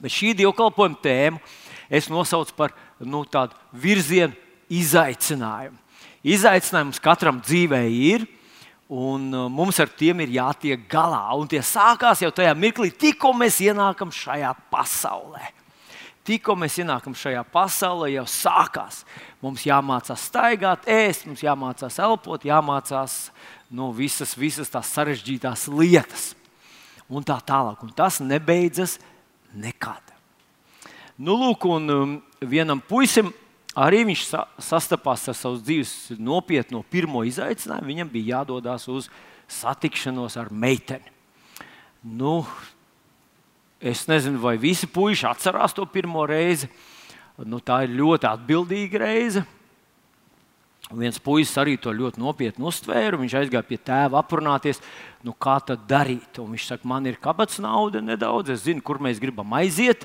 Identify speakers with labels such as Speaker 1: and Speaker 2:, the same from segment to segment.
Speaker 1: Bet šī dievkalpojuma tēma es nosaucu par nu, tādu virzienu izaicinājumu. Izaicinājums katram dzīvē ir, un uh, mums ar tiem ir jātiek galā. Un tie sākās jau tajā mirklī, tikko mēs ienākam šajā pasaulē. Tikko mēs ienākam šajā pasaulē, jau sākās. Mums jāmācās staigāt, ēst, mums jāmācās elpot, jāmācās nu, visas, visas tās sarežģītās lietas. Un tā tālāk. Un tas nebeidzas nekad. Nu, lūk, un um, vienam puisim arī viņš sa sastapās ar savu dzīves nopietno pirmo izaicinājumu. Viņam bija jādodas uz satikšanos ar meiteni. Nu, es nezinu, vai visi puiši atcerās to pirmo reizi. Nu, tā ir ļoti atbildīga reize. Viens puisis arī to ļoti nopietni uztvēra. Viņš aizgāja pie tēva aprunāties, nu, kā tā darīt. Un viņš saka, man ir kabats nauda nedaudz, es zinu, kur mēs gribam aiziet.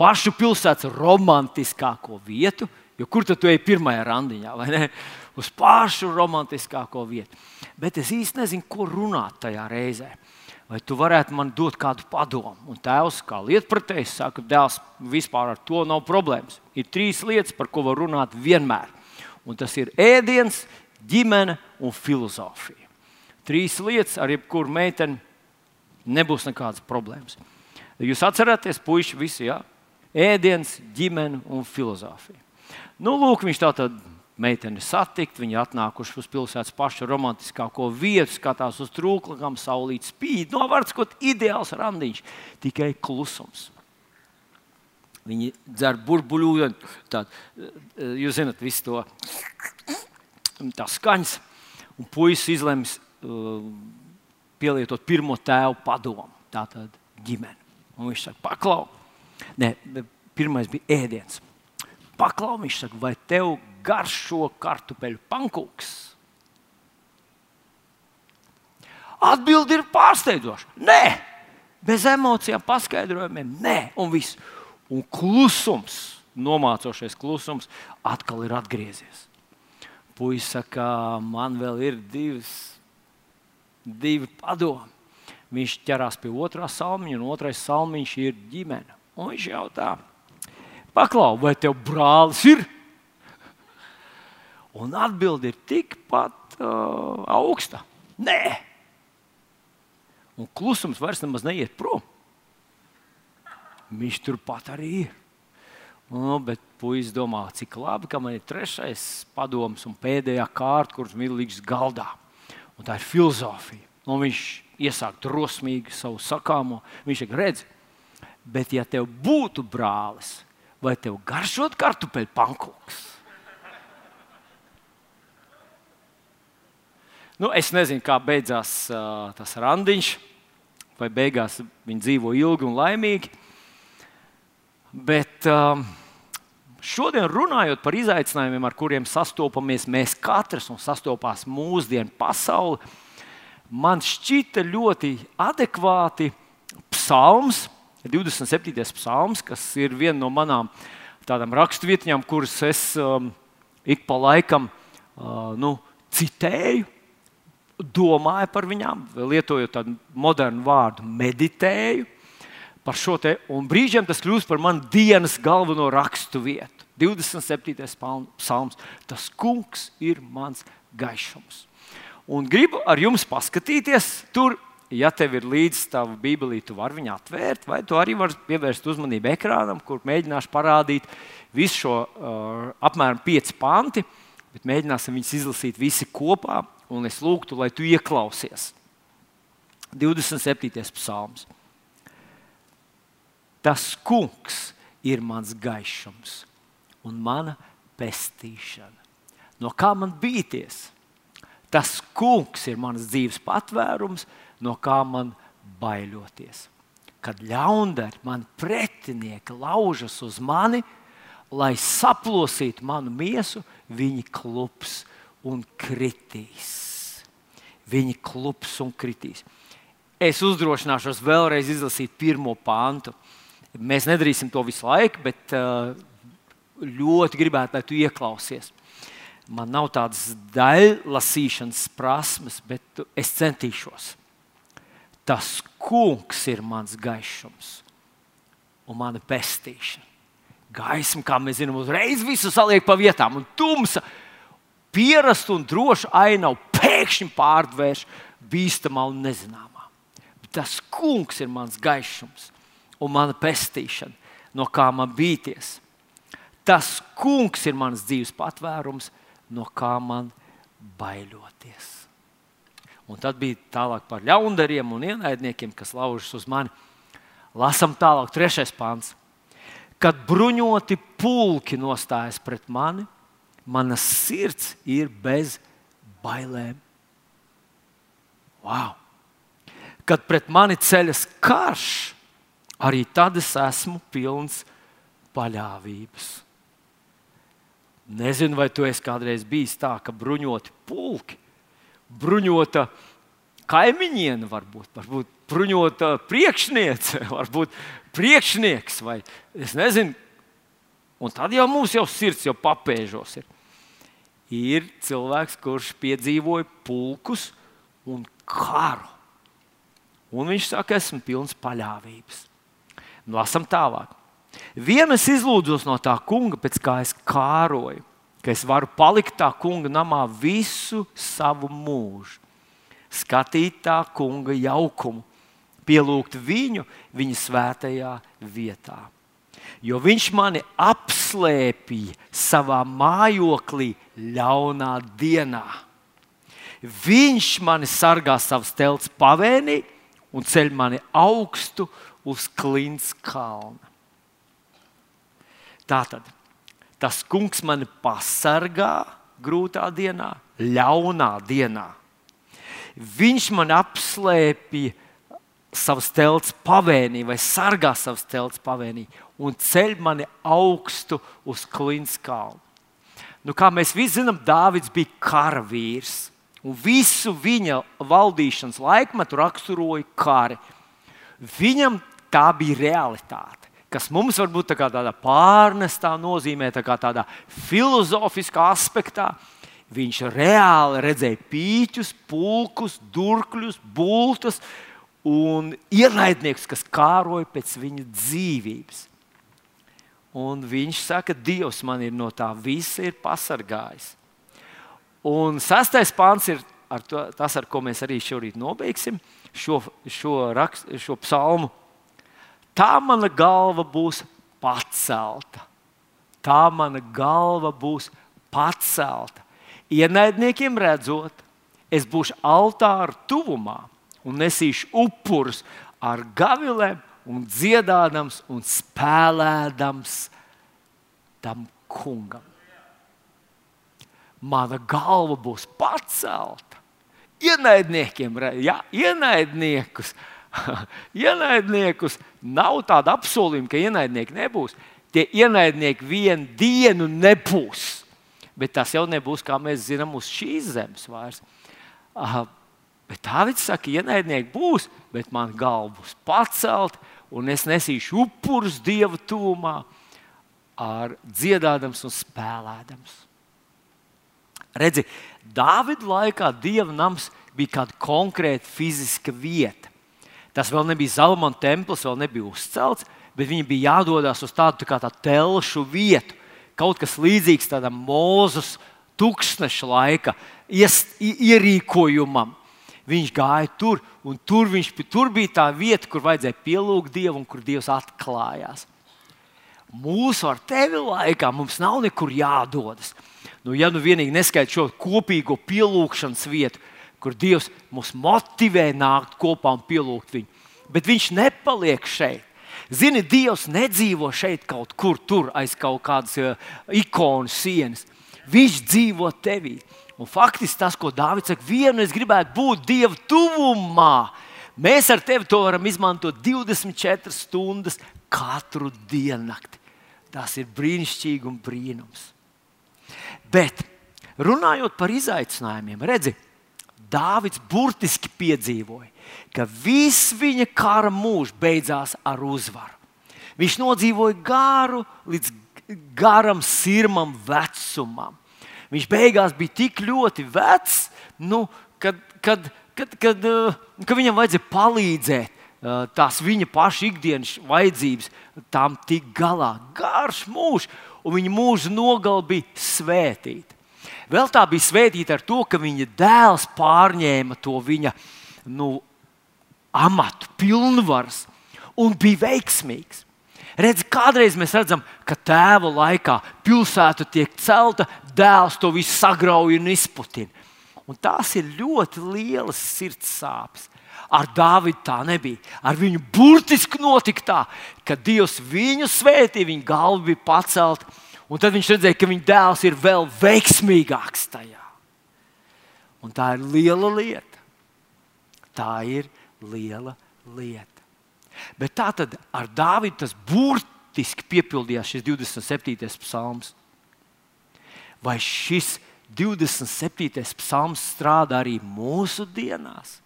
Speaker 1: Pašu pilsētas romantiskāko vietu, jo kur tad tu ej pirmajā randiņā, vai ne? Uz pašu romantiskāko vietu. Bet es īsti nezinu, ko runāt tajā reizē. Vai tu varētu man dot kādu padomu? Un tēvs, kā lietpratējs, saka, dēls, vispār ar to nav problēmas. Ir trīs lietas, par ko var runāt vienmēr un tas ir ēdiens, ģimene un filozofija. Trīs lietas, ar jebkuru meiteni nebūs nekādas problēmas. Jūs atceraties, puiši, visi, jā, ēdiens, ģimene un filozofija. Nu, lūk, viņš tā tad meiteni satikt, viņi atnākuši uz pilsētas pašu romantiskāko vietu, skatās uz trūklakām, saulīt spīd. Novārds kaut ideāls randiņš, tikai klusums. Viņi dzer burbuļu, tad jūs zinat, visu to tā skaņas. Un puisis izlems uh, pielietot pirmo tēvu padomu, tātad ģimeni. Un viņš saka, paklau, Nē, pirmais bija ēdiens. Paklau, viņš saka, vai tev garšo kartupeļu pankūks? Atbildi ir pārsteidzoša. Nē, bez emocijām, paskaidrojumiem, nē, un viss un klusums, nomācošais klusums, atkal ir atgriezies. Puisas saka, man vēl ir divas, divi padomi. Viņš ķerās pie otrā salmiņa, un otrais salmiņš ir ģimene. Un viņš jautā, paklau, vai tev brālis ir? Un atbildi ir tikpat uh, augsta. Nē, un klusums vairs nemaz neiet prom. Viņš turpat arī ir. Nu, bet puisis domā, cik labi, ka man ir trešais padoms un pēdējā kārta, kuras milīgs galdā. Un tā ir filozofija. Un viņš iesāk drosmīgi savu sakāmo. Viņš ir redzējis, bet ja tev būtu brālis, vai tev garšot kartupeļu pankūks? Nu, es nezinu, kā beidzās uh, tas randiņš, vai beigās viņi dzīvo ilgi un laimīgi. Bet um, šodien runājot par izaicinājumiem, ar kuriem sastopamies mēs katrs un sastopās mūsdienu pasaule, man šķita ļoti adekvāti psalms, 27. psalms, kas ir viena no manām tādām raksturvietņām, kuras es um, ik pa laikam uh, nu, citēju, domāju par viņām, lietojot tādu modernu vārdu, meditēju par šo te, un brīžiem tas kļūst par manu dienas galveno rakstu vietu. 27. psalms. Tas kungs ir mans gaišums. Un gribu ar jums paskatīties tur, ja tev ir līdzi tava bībelī, tu vari viņu atvērt, vai tu arī vari pievērst uzmanību ekrānam, kur mēģināšu parādīt visu šo uh, apmēram 5 panti, bet mēģināsim viņus izlasīt visi kopā, un es lūgtu, lai tu ieklausies. 27. psalms. Tas kungs ir mans gaišums un mana pestīšana. No kā man bīties? Tas kungs ir mans dzīves patvērums, no kā man baidoties. Kad ļaundari, man pretinieki laužas uz mani, lai saplosītu manu miesu, viņi klups un kritīs. Viņi klups un kritīs. Es uzdrošināšos vēlreiz izlasīt pirmo pāntu. Mēs nedarīsim to visu laiku, bet uh, ļoti gribētu, lai tu ieklausies. Man nav tādas daļlasīšanas prasmes, bet es centīšos. Tas kungs ir mans gaišums un mana pestīšana. Gaisma, kā mēs zinām, uzreiz visu saliek pa vietām, un tumsa, pierasta un droša ainavu pēkšņi pārvērš bīstamā un nezināmā. Tas kungs ir mans gaišums un mana pestīšana, no kā man bīties. Tas kungs ir mans dzīves patvērums, no kā man baidoties. Un tad bija tālāk par ļaundariem un ienaidniekiem, kas laužas uz mani. Lasām tālāk, trešais pāns. Kad bruņoti pulki nostājas pret mani, mana sirds ir bez bailēm. Wow! Kad pret mani ceļas karš, arī tad es esmu pilns paļāvības. Nezinu, vai tu esi kādreiz bijis tā, ka bruņoti pulki, bruņota kaimiņiene, varbūt, varbūt bruņota priekšniece, varbūt priekšnieks, vai es nezinu. Un tad jau mums jau sirds jau papēžos. Ir, ir cilvēks, kurš piedzīvoja pulkus un karu. Un viņš saka, esmu pilns paļāvības. Lasam tālāk. Vienas izlūdzos no tā kunga, pēc kā es kāroju, ka es varu palikt tā kunga namā visu savu mūžu, skatīt tā kunga jaukumu, pielūgt viņu viņa svētajā vietā. Jo viņš mani apslēpīja savā mājoklī ļaunā dienā. Viņš mani sargā savas telts pavēnī un ceļ mani augstu uz klints kalna. Tātad tas kungs mani pasargā grūtā dienā, ļaunā dienā. Viņš man apslēpja savas telts pavēnī, vai sargā savas telts pavēnī, un ceļ mani augstu uz klints kalnu. Nu, kā mēs visi zinām, Dārvids bija karavīrs, un visu viņa valdīšanas laikmetu raksturoja kari. Viņam tā bija realitāte. Kas mums var būt tā tādā pārnestā nozīmē, tā tādā filozofiskā aspektā. Viņš reāli redzēja pīķus, pulkus, durkļus, bultus un ienaidniekus, kas kāroja pēc viņa dzīvības. Un viņš saka, Dievs man ir no tā visa ir pasargājis. Un sastais pāns ir ar to, tas, ar ko mēs arī šorīt nobeigsim šo, šo, rakst, šo psalmu tā mana galva būs pacelta. Tā mana galva būs pacelta. Ienaidniekiem redzot, es būšu altāra tuvumā un nesīšu upurus ar gavilēm, un dziedādams un spēlēdams tam kungam. Mana galva būs pacelta. Ienaidniekiem, ja, ienaidniekus ienaidniekus nav tāda apsolījuma, ka ienaidnieki nebūs. Tie ienaidnieki vienu dienu nebūs. Bet tas jau nebūs, kā mēs zinām, uz šīs zemes vairs. Uh, bet Dārvids saka, ienaidnieki būs, bet man galva būs pacelt, un es nesīšu upurus Dieva tūmā, ar dziedādams un spēlēdams. Redzi, Dāvida laikā Dieva nams bija kāda konkrēta fiziska vieta. Tas vēl nebija Zelmana templis, vēl nebija uzcelts, bet viņi bija jādodas uz tādu tā tā telšu vietu. Kaut kas līdzīgs tādam mūzes tūkstneša laika iest, ierīkojumam. Viņš gāja tur, un tur, viņš, tur bija tā vieta, kur vajadzēja pielūgt Dievu un kur Dievs atklājās. Mūsu ar tevi laikā mums nav nekur jādodas. Nu, ja nu vienīgi neskaidro šo kopīgo pielūgšanas vietu, kur Dievs mūs motivē nākt kopā un pielūgt viņu. Bet viņš nepaliek šeit. Zini, Dievs nedzīvo šeit kaut kur tur aiz kaut kādas uh, ikonu sienas. Viņš dzīvo tevī. Un faktiski tas, ko Dārvids saka, vienu es gribētu būt Dieva tuvumā. Mēs ar tevi to varam izmantot 24 stundas katru diennakti. Tas ir brīnišķīgi un brīnums. Bet runājot par izaicinājumiem, redziet, Dāvids burtiski piedzīvoja, ka viss viņa kara mūžs beidzās ar uzvaru. Viņš nodzīvoja garu līdz garam, sirmam vecumam. Viņš beigās bija tik ļoti vecs, nu, kad, kad, kad, kad, uh, kad viņam vajadzēja palīdzēt tās viņa paša ikdienas vajadzības, tām tik galā. Garš mūžs, un viņa mūža nogala bija svētīta. Vēl tā bija svētīta ar to, ka viņa dēls pārņēma to viņa nu, amatu, pilnvaras un bija veiksmīgs. Redz, kādreiz mēs redzam, ka tēva laikā pilsēta tiek celta, dēls to visu sagrauj un izputina. Un tās ir ļoti lielas sirds sāpes. Ar Dāvidu tā nebija. Ar viņu burtiski notika tā, ka Dievs viņu svētīja, viņa galva bija pacelta, un tad viņš redzēja, ka viņa dēls ir vēl veiksmīgāks tajā. Un tā ir liela lieta. Tā ir liela lieta. Bet tā tad ar Dāvidu tas burtiski piepildījās šis 27. psalms. Vai šis 27. psalms strādā arī mūsu dienās?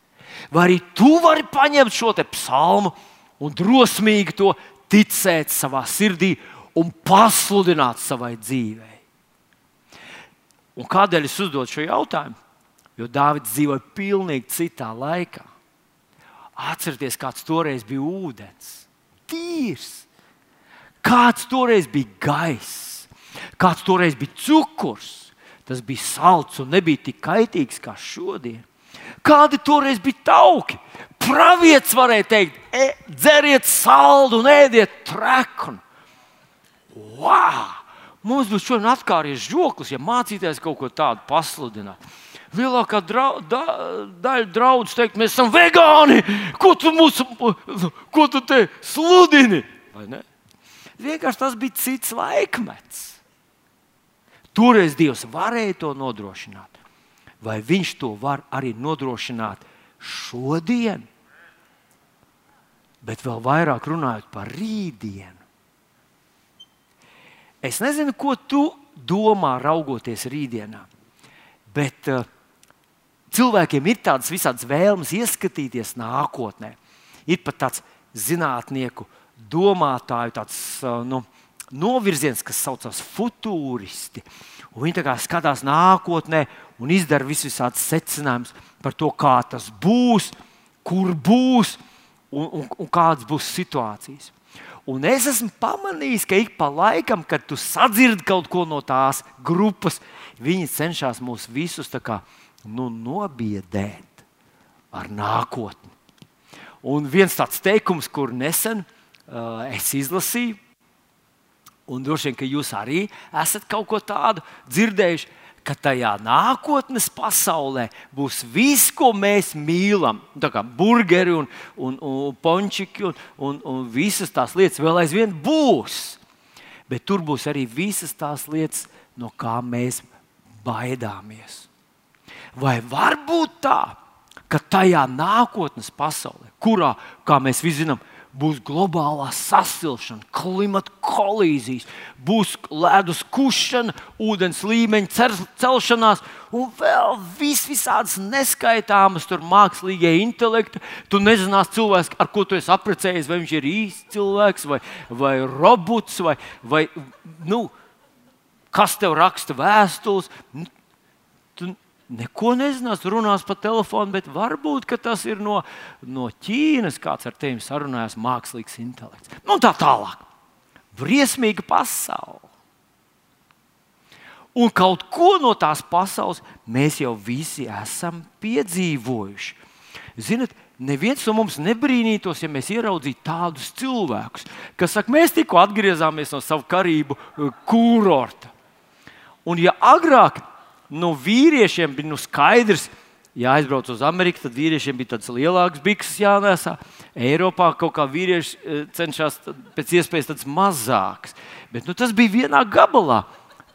Speaker 1: Vai arī tu vari paņemt šo psalmu un drosmīgi to ticēt savā sirdī un pasludināt savai dzīvei? Un kādēļ es uzdodu šo jautājumu? Jo Dārvids dzīvoja pilnīgi citā laikā. Atcerieties, kāds toreiz bija ūdens, tīrs, kāds toreiz bija gaiss, kāds toreiz bija cukurs. Tas bija salds un nebija tik kaitīgs kā šodien. Kādi toreiz bija tauki? Pravietis varēja teikt, e, dzeriet saldu un ēdiet treknu. Wow! Mums būs šodien atkāries žoklis, ja mācīties kaut ko tādu pasludināt lielākā drau, da, daļa draugu teikt, mēs esam vegāni. Ko tu, mūs, ko tu te sludini? Vienkārši tas bija cits laikmets. Toreiz Dievs varēja to nodrošināt. Vai Viņš to var arī nodrošināt šodien? Bet vēl vairāk runājot par rītdienu. Es nezinu, ko tu domā, raugoties rītdienā, bet uh, cilvēkiem ir tādas visādas vēlmes ieskatīties nākotnē. Ir pat tāds zinātnieku domātāju tāds, nu, novirziens, kas saucas futūristi. Un viņi skatās nākotnē un izdara visādus secinājumus par to, kā tas būs, kur būs un, un, un kādas būs situācijas. Un es esmu pamanījis, ka ik pa laikam, kad tu sadzirdi kaut ko no tās grupas, viņi cenšas mūs visus kā, nu, nobiedēt ar nākotni. Un viens tāds teikums, kur nesen uh, es izlasīju, un droši vien, ka jūs arī esat kaut ko tādu dzirdējuši, ka tajā nākotnes pasaulē būs viss, ko mēs mīlam. Tā kā burgeri un, un, un pončiki un, un, un visas tās lietas vēl aizvien būs. Bet tur būs arī visas tās lietas, no kā mēs baidāmies. Vai var būt tā, ka tajā nākotnes pasaulē, kurā, kā mēs visi zinām, būs globālā sasilšana, klimata kolīzijas, būs ledus kušana, ūdens līmeņa celšanās un vēl vis, visādas neskaitāmas mākslīgie intelekti. Tu nezinās, cilvēks, ar ko tu esi apprecējies, vai viņš ir īsts cilvēks, vai, vai robots, vai, vai nu, kas tev raksta vēstules. Tu, neko nezinās, runās pa telefonu, bet varbūt tas ir no, no Ķīnas, kāds ar tevi sarunājas, mākslīgs intelekts. Nu, tā tālāk. Briesmīga pasaule. Un kaut ko no tās pasaules mēs jau visi esam piedzīvojuši. Ziniet, neviens no mums nebrīnītos, ja mēs ieraudzītu tādus cilvēkus, kas saka, mēs tikko atgriezāmies no sava karību uh, kurorta. Un ja agrāk nu, vīriešiem bija nu, skaidrs, ja aizbrauc uz Ameriku, tad vīriešiem bija tāds lielāks bikses jānēsā. Eiropā kaut kā vīrieši e, cenšas pēc iespējas tāds mazāks. Bet nu, tas bija vienā gabalā.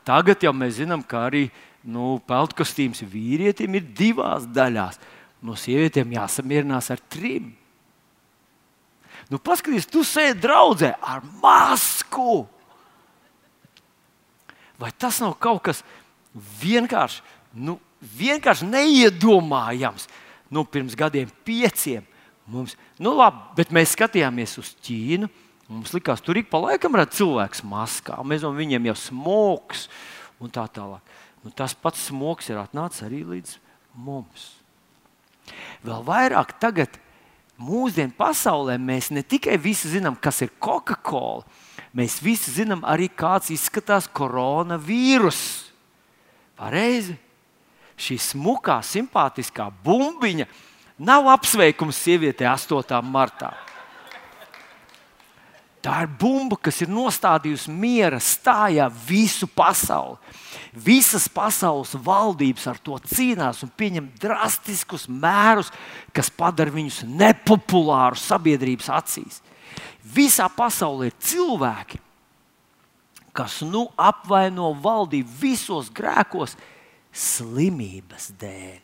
Speaker 1: Tagad jau mēs zinām, ka arī nu, peltkostīms vīrietim ir divās daļās. No sievietēm jāsamierinās ar trim. Nu, paskaties, tu sēdi draudzē ar masku. Vai tas nav kaut kas tāds? Vienkārši, nu, vienkārši neiedomājams. Nu, pirms gadiem, pieciem mums, nu, labi, bet mēs skatījāmies uz Ķīnu. Mums likās, tur ik pa laikam redz cilvēks maskā, mēs no viņiem jau smogs un tā tālāk. Nu, tas pats smogs ir atnācis arī līdz mums. Vēl vairāk tagad mūsdienu pasaulē mēs ne tikai visi zinām, kas ir Coca-Cola, mēs visi zinām arī, kāds izskatās koronavīruss. Pareizi. Šī smukā, simpātiskā bumbiņa nav apsveikums sievietei 8. martā. Tā ir bumba, kas ir nostādījusi miera stājā visu pasauli. Visas pasaules valdības ar to cīnās un pieņem drastiskus mērus, kas padara viņus nepopulārus sabiedrības acīs. Visā pasaulē ir cilvēki, kas nu apvaino valdību visos grēkos, slimības dēļ.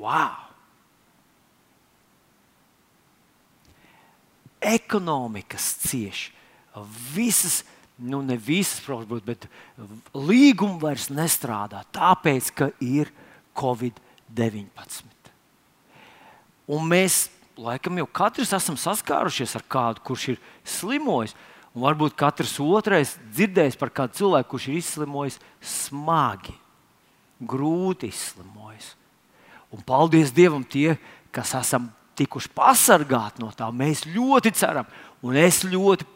Speaker 1: Wow! ekonomikas cieš. Visas, nu ne visas, protams, bet līguma vairs nestrādā, tāpēc, ka ir Covid-19. Un mēs, laikam, jau katrs esam saskārušies ar kādu, kurš ir slimojis. Un varbūt katrs otrais dzirdējis par kādu cilvēku, kurš ir izslimojis smagi, grūti izslimojis. Un paldies Dievam, tie, kas esam tikuši pasargāti no tā. Mēs ļoti ceram, un es ļoti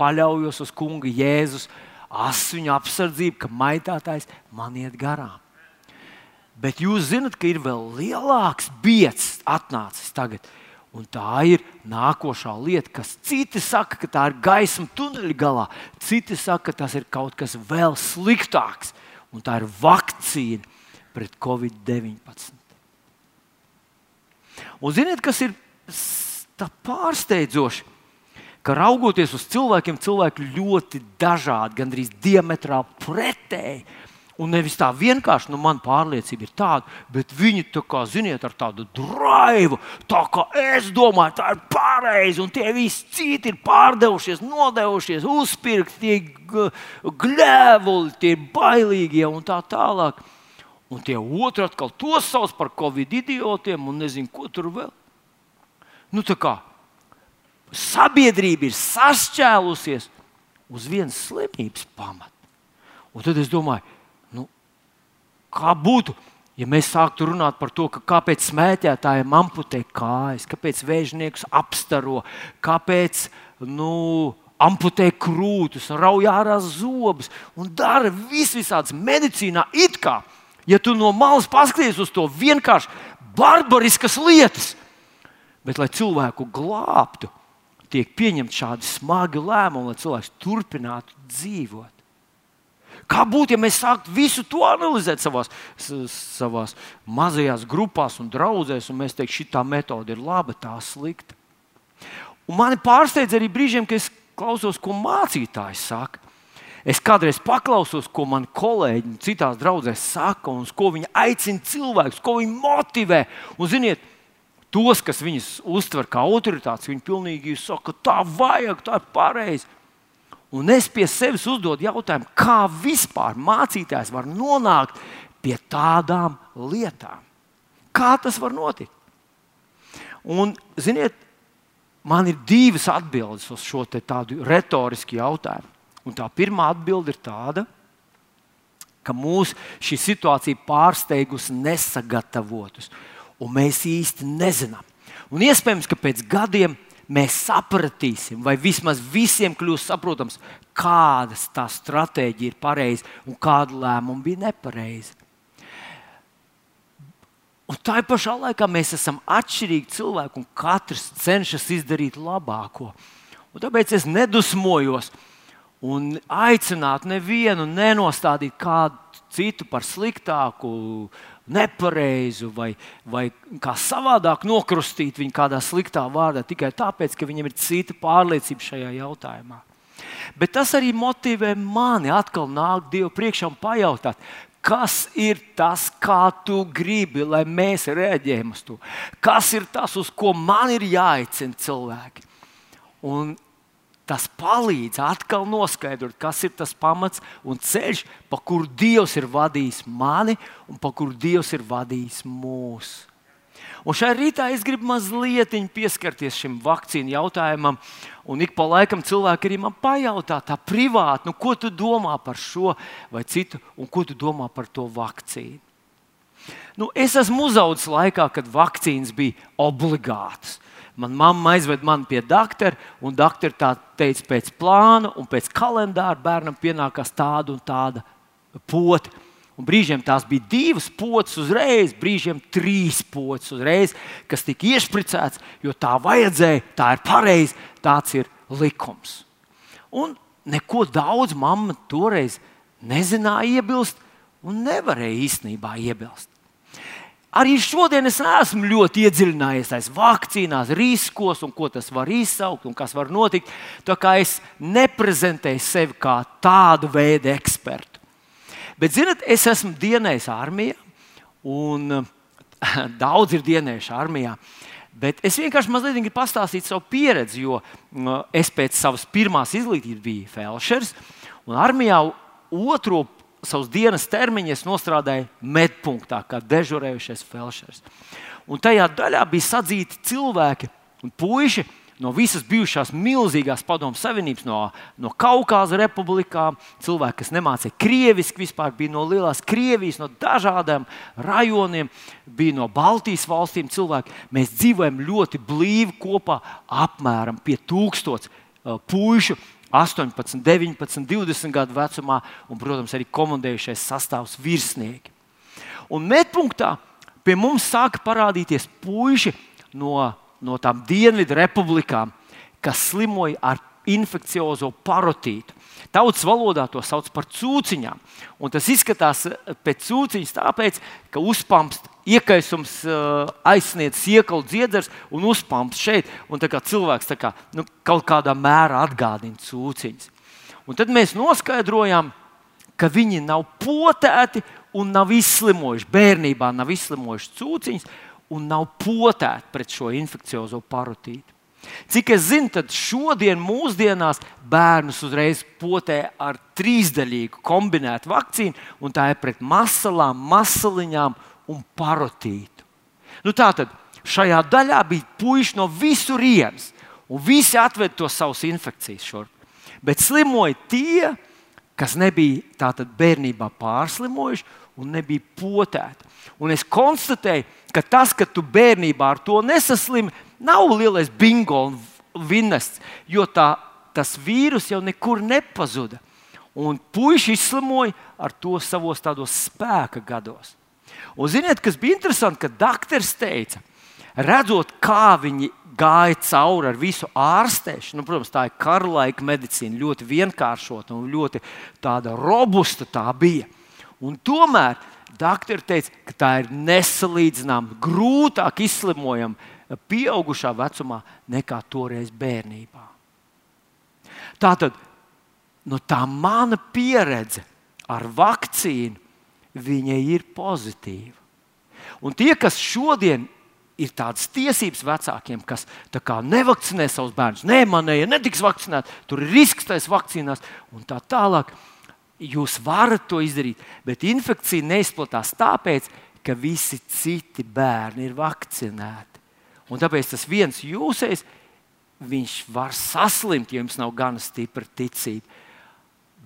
Speaker 1: paļaujos uz Kunga Jēzus asiņu apsardzību, ka maitātājs man iet garām. Bet jūs zināt, ka ir vēl lielāks biets atnācis tagad. Un tā ir nākošā lieta, kas citi saka, ka tā ir gaisma tuneļa galā. Citi saka, ka tas ir kaut kas vēl sliktāks. Un tā ir vakcīna pret covid-19. Un ziniet, kas ir pārsteidzoši? Ka raugoties uz cilvēkiem, cilvēki ļoti dažādi, gandrīz diametrāli pretēji. Un nevis tā vienkārši, nu, man pārliecība ir tāda, bet viņi tā kā, ziniet, ar tādu drāvu, tā kā es domāju, tā ir pareizi, un tie visi citi ir pārdevušies, nodevušies, uzpirkti, tie gļēvuli, tie bailīgie un tā tālāk. Un tie otri atkal to sauc par covid idiotiem un nezinu, ko tur vēl. Nu, tā kā sabiedrība ir sašķēlusies uz vienas slimības pamata. Un tad es domāju, kā būtu, ja mēs sāktu runāt par to, kāpēc smēķētājiem amputē kājas, kāpēc vēžniekus apstaro, kāpēc nu, amputē krūtis, rauj ārā zobus un dara visvisādas medicīnā it kā ja tu no malas paskaties uz to vienkārši barbariskas lietas, bet lai cilvēku glābtu, tiek pieņemti šādi smagi lēmumi, lai cilvēks turpinātu dzīvot. Kā būtu, ja mēs sāktu visu to analizēt savās, savās mazajās grupās un draudzēs, un mēs teiktu, šī metode ir laba, tā slikta. Un mani pārsteidz arī brīžiem, kad es klausos, ko mācītājs saka. Es kādreiz paklausos, ko man kolēģi citās draudzēs saka, un ko viņi aicina cilvēkus, ko viņi motivē. Un, ziniet, tos, kas viņus uztver kā autoritātes, viņi pilnīgi saka, tā vajag, tā ir pareizi. Un es pie sevis uzdodu jautājumu, kā vispār mācītājs var nonākt pie tādām lietām. Kā tas var notikt? Un, ziniet, man ir divas atbildes uz šo tādu retorisku jautājumu. Un tā pirmā atbilde ir tāda, ka mūs šī situācija pārsteigusi nesagatavotus, un mēs īsti nezinām. Un iespējams, ka pēc gadiem mēs sapratīsim, vai vismaz visiem kļūs saprotams, kāda tā stratēģija ir pareiza un kāda lēmuma bija nepareiza. Un tā pašā laikā mēs esam atšķirīgi cilvēki, un katrs cenšas izdarīt labāko. Un tāpēc es nedusmojos un aicināt nevienu nenostādīt kādu citu par sliktāku, nepareizu vai, vai kā savādāk nokrustīt viņu kādā sliktā vārdā tikai tāpēc, ka viņam ir cita pārliecība šajā jautājumā. Bet tas arī motivē mani atkal nākt Dievu priekšā un pajautāt, kas ir tas, kā tu gribi, lai mēs reaģējam uz to. Kas ir tas, uz ko man ir jāicina cilvēki. Un Tas palīdz atkal noskaidrot, kas ir tas pamats un ceļš, pa kuru Dievs ir vadījis mani un pa kuru Dievs ir vadījis mūs. Un šai rītā es gribu mazliet pieskarties šim vakcīnu jautājumam. Un ik pa laikam cilvēki arī man pajautā, tā privāti, nu, ko tu domā par šo vai citu, un ko tu domā par to vakcīnu. Nu, es esmu uzaugusi laikā, kad vakcīnas bija obligātas. Manā mamma aizved mani pie doktora, un doktora tā teica, pēc plāna un pēc kalendāra bērnam pienākās tāda un tāda pota. Un brīžiem tās bija divas pocis uzreiz, brīžiem trīs pocis uzreiz, kas tika iešpricēts, jo tā vajadzēja, tā ir pareizi, tāds ir likums. Un neko daudz mamma toreiz nezināja iebilst un nevarēja īstenībā iebilst. Arī šodien es neesmu ļoti iedziļinājies tajās vakcīnās, riskos un ko tas var izsaukt un kas var notikt. Tā kā es neprezentēju sevi kā tādu veidu ekspertu. Bet, zinot, es esmu dienējis armijā, un daudz ir dienējuši armijā. Bet es vienkārši mazliet gribu pastāstīt savu pieredzi, jo es pēc savas pirmās izglītības biju Felšers, un armijā otro savus dienas termiņus nostrādāja medpunktā, kā dežurējušais felšers. Un tajā daļā bija sadzīti cilvēki un puiši no visas bijušās milzīgās padomu savienības, no, no Kaukāza republikām, cilvēki, kas nemācīja krieviski, vispār bija no lielās Krievijas, no dažādiem rajoniem, bija no Baltijas valstīm cilvēki. Mēs dzīvojam ļoti blīvi kopā, apmēram pie tūkstoša uh, puišu 18, 19, 20 gadu vecumā, un, protams, arī komandējušais sastāvs virsnieki. Un medpunktā pie mums sāka parādīties puiši no, no tām dienvidu republikām, kas slimoja ar infekciozo parotītu. Tautas valodā to sauc par cūciņām. Un tas izskatās pēc cūciņas, tāpēc, ka uzpamst iekaisums uh, aizsniedz iekalu dziedzers un uzpamps šeit. Un kā cilvēks kā, nu, kaut kādā mērā atgādina cūciņas. Un tad mēs noskaidrojām, ka viņi nav potēti un nav izslimojuši. Bērnībā nav izslimojuši cūciņas un nav potēti pret šo infekciozo parotītu. Cik es zinu, tad šodien, mūsdienās, bērnus uzreiz potē ar trīsdaļīgu kombinētu vakcīnu, un tā ir pret masalām, masaliņām un parotītu. Nu, Tātad šajā daļā bija puiši no visurienes, un visi atveda to savus infekcijas šurp. Bet slimoja tie, kas nebija tātad bērnībā pārslimojuši un nebija potēti. Un es konstatēju, ka tas, ka tu bērnībā ar to nesaslimi, nav lielais bingo un vinests, jo tā, tas vīrus jau nekur nepazuda. Un puiši izslimoja ar to savos tādos spēka gados. Un ziniet, kas bija interesanti, ka doktors teica, redzot, kā viņi gāja cauri ar visu ārstēšanu. Nu, protams, tā ir karalaika medicīna, ļoti vienkāršota un ļoti robusta tā bija. Un tomēr doktori teica, ka tā ir nesalīdzināma, grūtāk izslimojama pieaugušā vecumā nekā toreiz bērnībā. Tātad nu, tā mana pieredze ar vakcīnu ir pozitīva. Un tie, kas šodien ir tādas tiesības vecākiem, kas nevakcinē savus bērnus, nē, manēji netiks vakcinēti, tur ir risks tajās vakcīnās un tā tālāk. Jūs varat to izdarīt, bet infekcija neizplatās tāpēc, ka visi citi bērni ir vakcinēti. Un tāpēc tas viens jūsējs, viņš var saslimt, ja jums nav gana stipra ticība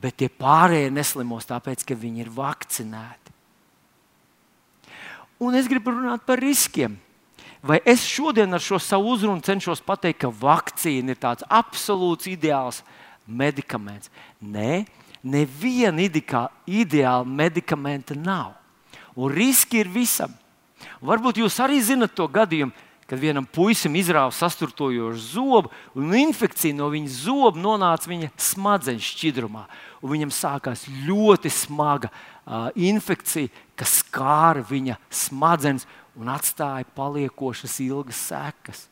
Speaker 1: bet tie pārējie neslimos tāpēc, ka viņi ir vakcinēti. Un es gribu runāt par riskiem. Vai es šodien ar šo savu uzrunu cenšos pateikt, ka vakcīna ir tāds absolūts ideāls medikaments? Nē, neviena ideāla medikamenta nav. Un riski ir visam. Varbūt jūs arī zinat to gadījumu, kad vienam puisim izrāva sasturtojošu zobu, un infekcija no viņa zoba nonāca viņa smadzeņu šķidrumā. Viņam sākās ļoti smaga uh, infekcija, kas skāra viņa smadzenes un atstāja paliekošas ilgas sekas.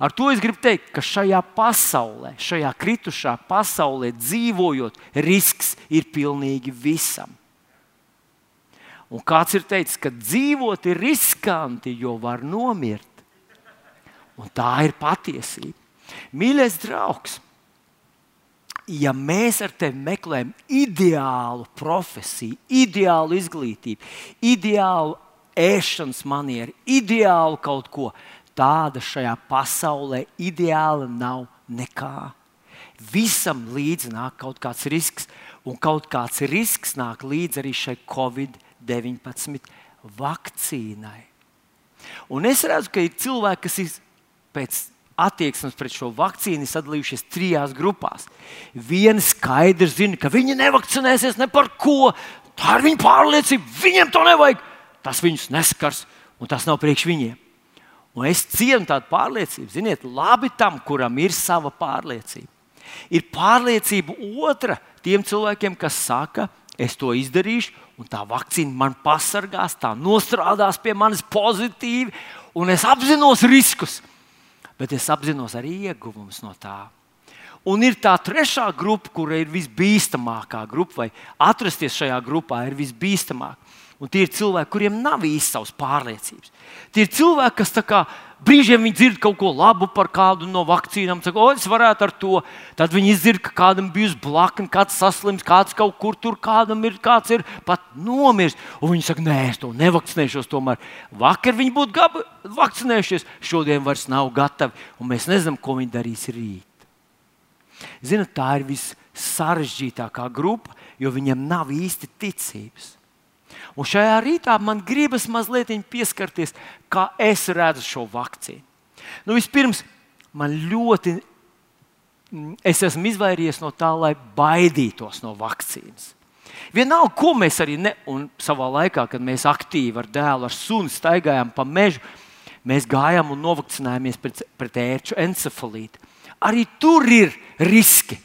Speaker 1: Ar to es gribu teikt, ka šajā pasaulē, šajā kritušā pasaulē dzīvojot, risks ir pilnīgi visam. Un kāds ir teicis, ka dzīvot ir riskanti, jo var nomirt. Un tā ir patiesība. Mīļais draugs, ja mēs ar tevi meklējam ideālu profesiju, ideālu izglītību, ideālu ēšanas manieru, ideālu kaut ko tādu šajā pasaulē, ideāli nav nekā. Visam līdzi nāk kaut kāds risks, un kaut kāds risks nāk līdzi arī šai Covid-19 vakcīnai. Un es redzu, ka ir cilvēki, kas ir pēc attieksmes pret šo vakcīnu sadalījušies trijās grupās. Viena skaidri zina, ka viņi nevakcinēsies ne par ko. Tā ir viņa pārliecība, viņiem to nevajag. Tas viņus neskars, un tas nav priekš viņiem. Un es cienu tādu pārliecību. Ziniet, labi tam, kuram ir sava pārliecība. Ir pārliecība otra tiem cilvēkiem, kas saka, es to izdarīšu, un tā vakcīna man pasargās, tā nostrādās pie manis pozitīvi, un es apzinos riskus, bet es apzinos arī ieguvumus no tā. Un ir tā trešā grupa, kura ir visbīstamākā grupa, vai atrasties šajā grupā ir visbīstamāk. Un tie ir cilvēki, kuriem nav īsti savas pārliecības. Tie ir cilvēki, kas brīžiem dzird kaut ko labu par kādu no vakcīnām, saka, o, es varētu ar to. Tad viņi dzird, ka kādam bijusi blakne, kāds saslims, kāds kaut kur tur kādam ir, kāds ir pat nomiris. Un viņi saka, nē, es to nevakcinēšos. Tomēr vakar viņi būtu gabi, vakcinējušies, šodien vairs nav gatavi, un mēs nezinām, ko viņi darīs rīt. Ziniet, tā ir vissarežģītākā grupa, jo viņiem nav īsti ticības. Un šajā rītā man gribas mazliet pieskarties, kā es redzu šo vakcīnu. Nu, vispirms, man ļoti, mm, es esmu izvairījies no tā, lai baidītos no vakcīnas. Vienalga, ko mēs arī ne, savā laikā, kad mēs aktīvi ar dēlu, ar sunu staigājām pa mežu, mēs gājām un novakcinājāmies pret, pret ērču encefalītu. Arī tur ir riski.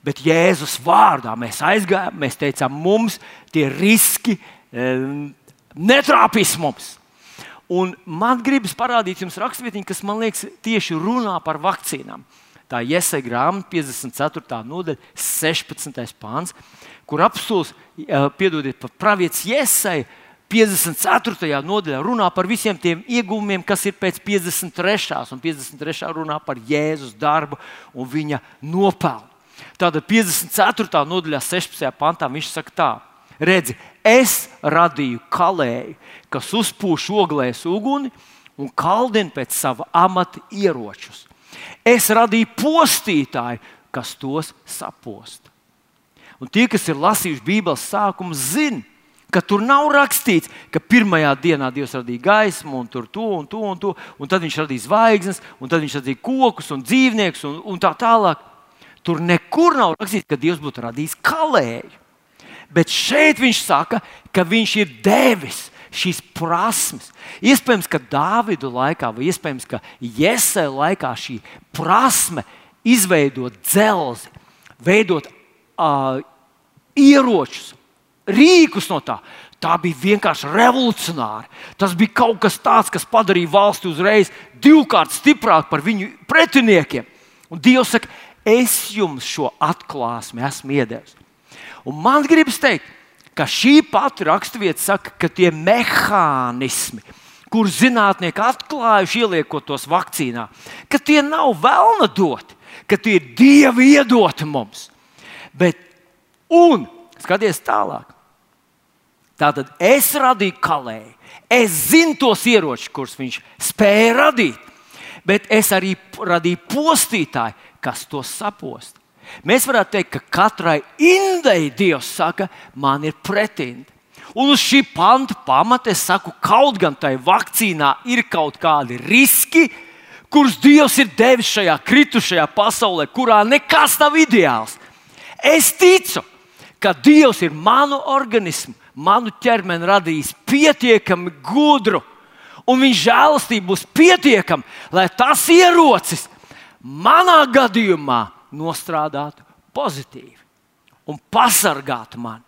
Speaker 1: Bet Jēzus vārdā mēs aizgājām, mēs teicām, mums tie riski netrāpīs mums. Un man gribas parādīt jums rakstvietiņu, kas man liekas tieši runā par vakcīnām. Tā ir Iesai grāmata, 54. nodaļa, 16. pāns, kur apstults, piedodiet, pravietis Iesai 54. nodaļā runā par visiem tiem iegūmiem, kas ir pēc 53. un 53. runā par Jēzus darbu un viņa nopelnu. Tātad 54. nodaļā, 16. pantā viņš saka tā, redzi, Es radīju kalēju, kas uzpūš oglēs uguni un kaldina pēc sava amata ieročus. Es radīju postītāju, kas tos sapost. Un tie, kas ir lasījuši Bībeles sākumu, zina, ka tur nav rakstīts, ka pirmajā dienā Dievs radīja gaismu, un tur to un to un to, un tad viņš radīja zvaigznes, un tad viņš radīja kokus un dzīvniekus un, un tā tālāk. Tur nekur nav rakstīts, ka Dievs būtu radījis kalēju. Bet šeit viņš saka, ka viņš ir devis šīs prasmes. Iespējams, ka Dāvidu laikā, vai iespējams, ka Jēzus laikā šī prasme izveidot dzelzi, veidot uh, ieročus, rīkus no tā. Tā bija vienkārši revolucionāra. Tas bija kaut kas tāds, kas padarīja valsti uzreiz divkārt stiprāku par viņu pretiniekiem. Un Dievs saka, es jums šo atklāsmi esmu iedevis. Un man gribas teikt, ka šī pati raksturvieta saka, ka tie mehānismi, kurus zinātnieki atklājuši, ieliekot tos vakcīnā, ka tie nav vēlna doti, ka tie ir dievi iedoti mums. Bet, un skaties tālāk. Tātad es radīju kalēju, es zinu tos ieročus, kurus viņš spēja radīt, bet es arī radīju postītāju, kas to sapost. Mēs varētu teikt, ka katrai indai Dievs saka, man ir pretindi. Un uz šī panta pamata es saku, kaut gan tai vakcīnā ir kaut kādi riski, kurus Dievs ir devis šajā kritušajā pasaulē, kurā nekas nav ideāls. Es ticu, ka Dievs ir manu organismu, manu ķermeni radījis pietiekami gudru, un Viņa žēlastība būs pietiekama, lai tas ierocis manā gadījumā nostrādātu pozitīvi un pasargātu mani.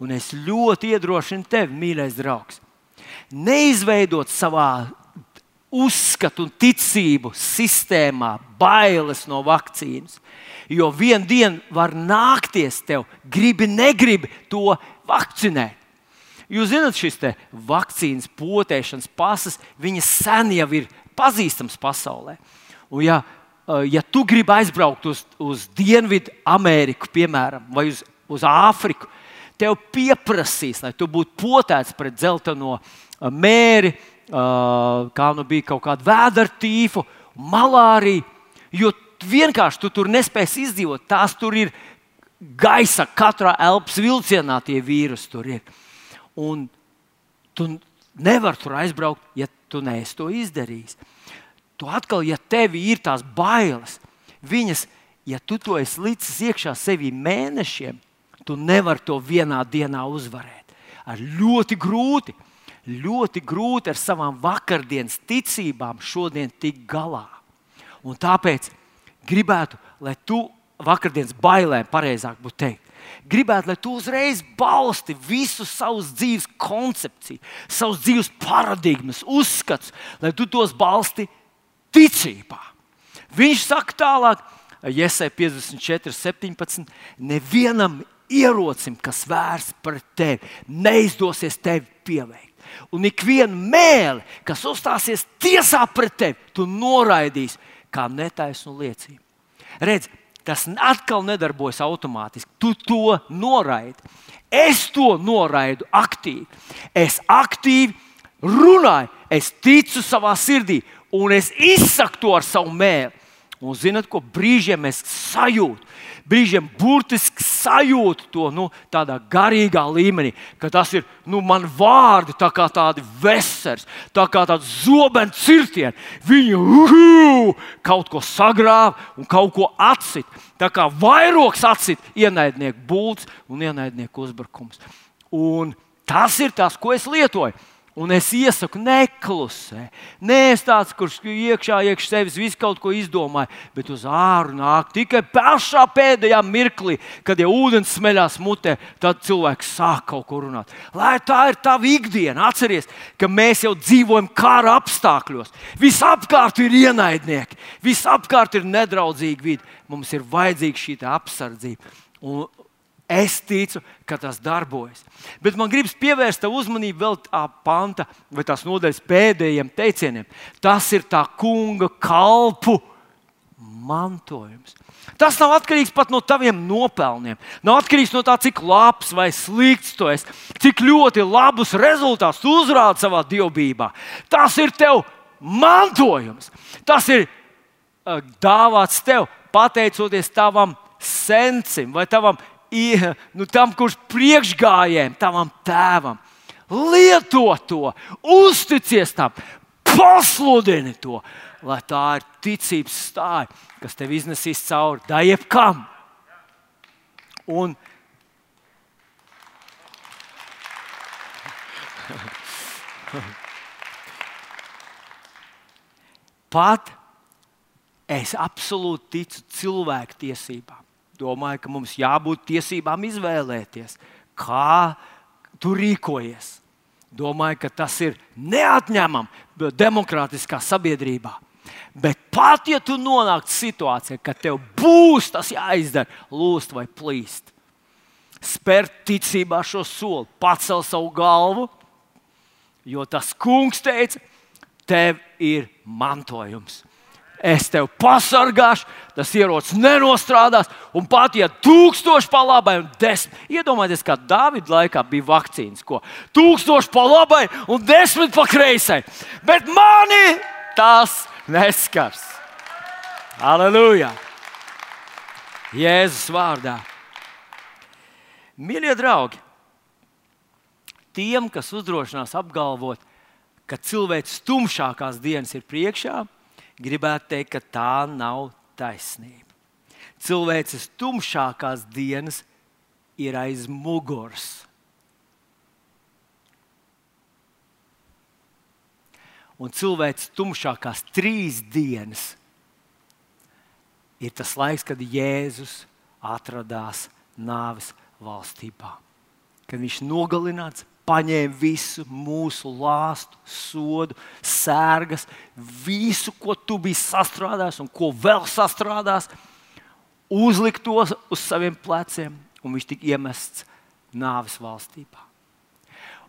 Speaker 1: Un es ļoti iedrošinu tevi, mīļais draugs, neizveidot savā uzskatu un ticību sistēmā bailes no vakcīnas. Jo vienā dienā var nākties tev, gribi, negribi to vakcinēt. Jūs zināt, šis vakcīnas potēšanas pasas, viņas sen jau ir pazīstams pasaulē. Un, ja ja tu gribi aizbraukt uz, uz Dienvidu Ameriku, piemēram, vai uz, uz Āfriku, tev pieprasīs, lai tu būtu potēts pret dzelteno eh, mēri, eh, kā nu bija kaut kāda vēdera tīfa, malārija. Jo vienkārši tu tur nespēsi izdzīvot. Tās tur ir gaisa, katrā elpas vilcienā tie vīrusi tur ir. Un tu nevar tur aizbraukt, ja tu neesi to izdarījis. Tu atkal, ja tev ir tās bailes, viņas, ja tu to esi licis iekšā sevī mēnešiem, tu nevari to vienā dienā uzvarēt. Ar ļoti grūti, ļoti grūti ar savām vakardienas ticībām šodien tikt galā. Un tāpēc gribētu, lai tu vakardienas bailēm, pareizāk būtu teikt, gribētu, lai tu uzreiz balsti visu savus dzīves koncepciju, savus dzīves paradigmas, uzskats, lai tu tos balsti ticībā. Viņš saka tālāk, Iesai 54, 17. Nevienam ierocim, kas vērsts pret tevi, neizdosies tevi pieveikt. Un ikvienu mēli, kas uzstāsies tiesā pret tevi, tu noraidīsi kā netaisnu liecību. Redz, tas atkal nedarbojas automātiski. Tu to noraidi. Es to noraidu aktīvi. Es aktīvi runāju, es ticu savā sirdī, un es izsaku to ar savu mēlu. Un zinot, ko brīžiem es sajūtu, brīžiem burtiski sajūtu to nu, tādā garīgā līmenī, ka tas ir nu, man vārdi, tā kā tādi vesels, tā kā tāds zobens cirtieni. Viņi uhu, kaut ko sagrāva un kaut ko atsit. Tā kā vairogs atsit ienaidnieku būts un ienaidnieku uzbrukums. Un tas ir tas, ko es lietoju. Un es iesaku, neklusē. Nē, es tāds, kurš iekšā, iekšā sevis visu kaut ko izdomāju, bet uz āru nāk tikai pašā pēdējā mirklī, kad jau ūdens smeļās mutē, tad cilvēks sāk kaut ko runāt. Lai tā ir tava ikdiena, atcerieties, ka mēs jau dzīvojam kara apstākļos. Visapkārt ir ienaidnieki, visapkārt ir nedraudzīga vide. Mums ir vajadzīga šī apsardzība. Un, Es ticu, ka tas darbojas. Bet man gribas pievērst uzmanību vēl tā panta vai tās nodaļas pēdējiem teicieniem. Tas ir tā kunga kalpu mantojums. Tas nav atkarīgs pat no taviem nopelniem. Nav atkarīgs no tā, cik labs vai slikts tu esi, cik ļoti labus rezultātus tu uzrādi savā dievbijā. Tas ir tev mantojums. Tas ir uh, dāvāts tev pateicoties tavam sencim vai tavam nu, tam, kurš priekšgājējiem, tavam tēvam. Lieto to, uzticies tam, pasludini to, lai tā ir ticības stāja, kas tev iznesīs cauri daļai Un pat es absolūti ticu cilvēku tiesībām domāju, ka mums jābūt tiesībām izvēlēties, kā tu rīkojies. Domāju, ka tas ir neatņemami demokrātiskā sabiedrībā. Bet pat ja tu nonāc situācijā, ka tev būs tas jāizdara, lūst vai plīst, spērt ticībā šo soli, pacel savu galvu, jo tas kungs teica, tev ir mantojums es tevi pasargāšu, tas ierocis nenostrādās, un pat ja tūkstoši pa labai un desmit, iedomājieties, kā Dāvida laikā bija vakcīnas, ko tūkstoši pa labai un desmit pa kreisai, bet mani tas neskars. Aleluja! Jēzus vārdā. Mīļie draugi, tiem, kas uzdrošinās apgalvot, ka cilvēks tumšākās dienas ir priekšā, gribētu teikt, ka tā nav taisnība. Cilvēces tumšākās dienas ir aiz muguras. Un cilvēks tumšākās trīs dienas ir tas laiks, kad Jēzus atradās nāves valstībā. Kad viņš nogalināts, paņēma visu mūsu lāstu, sodu, sērgas, visu, ko tu biji sastrādājis un ko vēl sastrādājis, uzlikt to uz saviem pleciem, un viņš tika iemests nāves valstībā.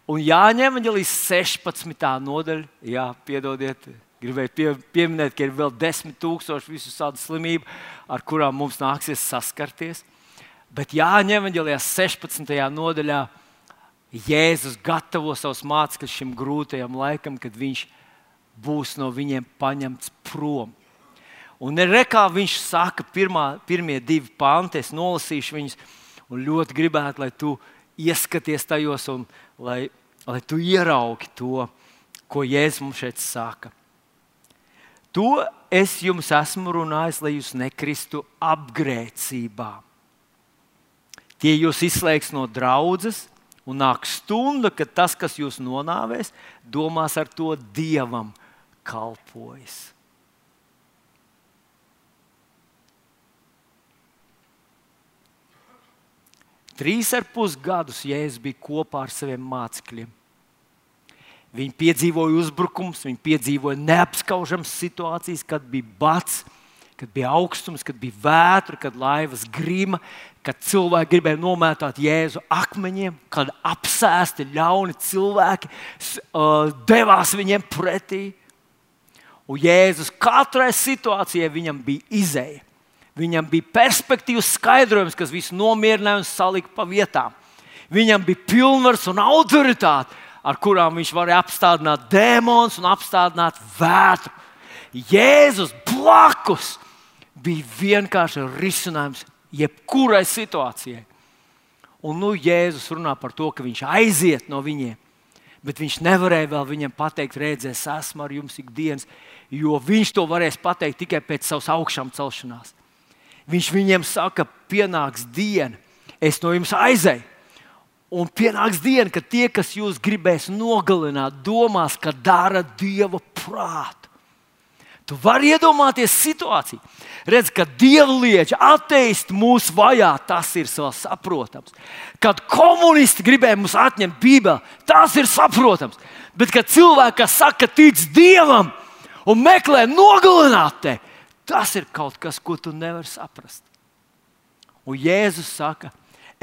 Speaker 1: Un Jāņem Evangelijas 16. nodaļa, jā, piedodiet, gribēju pie, pieminēt, ka ir vēl desmit tūkstoši visu tādu slimību, ar kurām mums nāksies saskarties. Bet Jāņem Evangelijas 16. nodaļā Jēzus gatavo savus mācekļus šim grūtajam laikam, kad viņš būs no viņiem paņemts prom. Un re, kā viņš saka, pirmā, pirmie divi panti, es nolasīšu viņus, un ļoti gribētu, lai tu ieskaties tajos un lai, lai tu ieraugi to, ko Jēzus mums šeit saka. To es jums esmu runājis, lai jūs nekristu apgrēcībā. Tie jūs izslēgs no draudzes, un nāk stunda, kad tas, kas jūs nonāvēs, domās ar to dievam kalpojas. Trīs ar pus gadus Jēzus bija kopā ar saviem mācekļiem. Viņi piedzīvoja uzbrukums, viņi piedzīvoja neapskaužamas situācijas, kad bija bats, kad bija augstums, kad bija vētra, kad laivas grima, kad cilvēki gribēja nomētāt Jēzu akmeņiem, kad apsēsti ļauni cilvēki uh, devās viņiem pretī. Un Jēzus katrai situācijai viņam bija izēja. Viņam bija perspektīvas skaidrojums, kas visu nomierināja un salika pa vietām. Viņam bija pilnvars un autoritāte, ar kurām viņš varēja apstādināt dēmonus un apstādināt vētru. Jēzus blakus bija vienkārši risinājums jebkurai situācijai. Un nu Jēzus runā par to, ka viņš aiziet no viņiem, bet viņš nevarēja vēl viņam pateikt, redzēs, esmu ar jums ikdienas, jo viņš to varēs pateikt tikai pēc savas augšām celšanās. Viņš viņiem saka, pienāks diena, es no jums aizēju. Un pienāks diena, kad tie, kas jūs gribēs nogalināt, domās, ka dara dieva prātu. Tu vari iedomāties situāciju. Redz, ka dievlieči, ateisti mūs vajā, tas ir saprotams. Kad komunisti gribēja mums atņemt Bībeli, tas ir saprotams. Bet, kad cilvēki, saka, tic Dievam un meklē nogalināt tevi, Tas ir kaut kas, ko tu nevari saprast. Un Jēzus saka,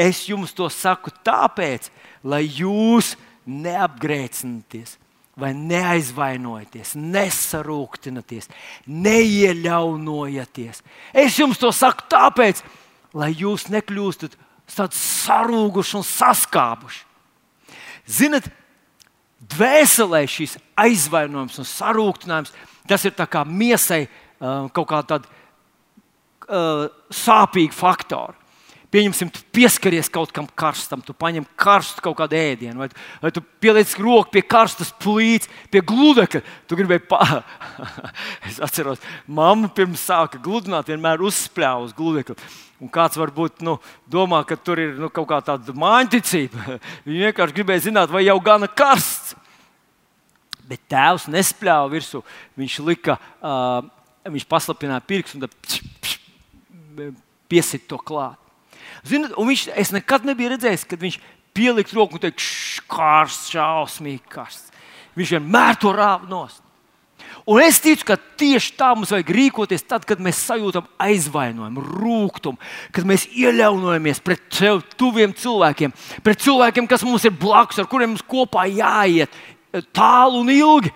Speaker 1: es jums to saku tāpēc, lai jūs neapgrēcināties, vai neaizvainojaties, nesarūktināties, neieļaunojaties. Es jums to saku tāpēc, lai jūs nekļūstat tāds sarūguši un saskābuši. Ziniet, dvēselē šis aizvainojums un sarūktinājums, tas ir kā miesai kaut kāda tāda uh, sāpīga faktora. Pieņemsim, tu pieskaries kaut kam karstam, tu paņem karstu kaut kādu ēdienu, vai, vai tu pieliec roku pie karstas plīts, pie gludekļa. Tu gribēji, pa... es atceros, mamma pirms sāka gludināt, vienmēr uzspļāva uz gludekļa. Un kāds varbūt nu, domā, ka tur ir nu, kaut kā tāda mājiņticība. Viņi vienkārši gribēja zināt, vai jau gana karsts. Bet tēvs nespļāva virsū. Viņš lika uh, viņš paslapināja pirkstu un piesita to klāt. Ziniet, viņš, es nekad nebiju redzējis, kad viņš pielikt roku un teikt, karsts, šausmīgi karsts. Viņš vienmēr to rāva nost. Un es ticu, ka tieši tā mums vajag rīkoties tad, kad mēs sajūtam aizvainojumu, rūkumu, kad mēs ieļaunojamies pret sev tuviem cilvēkiem, pret cilvēkiem, kas mums ir blakus, ar kuriem mums kopā jāiet tālu un ilgi.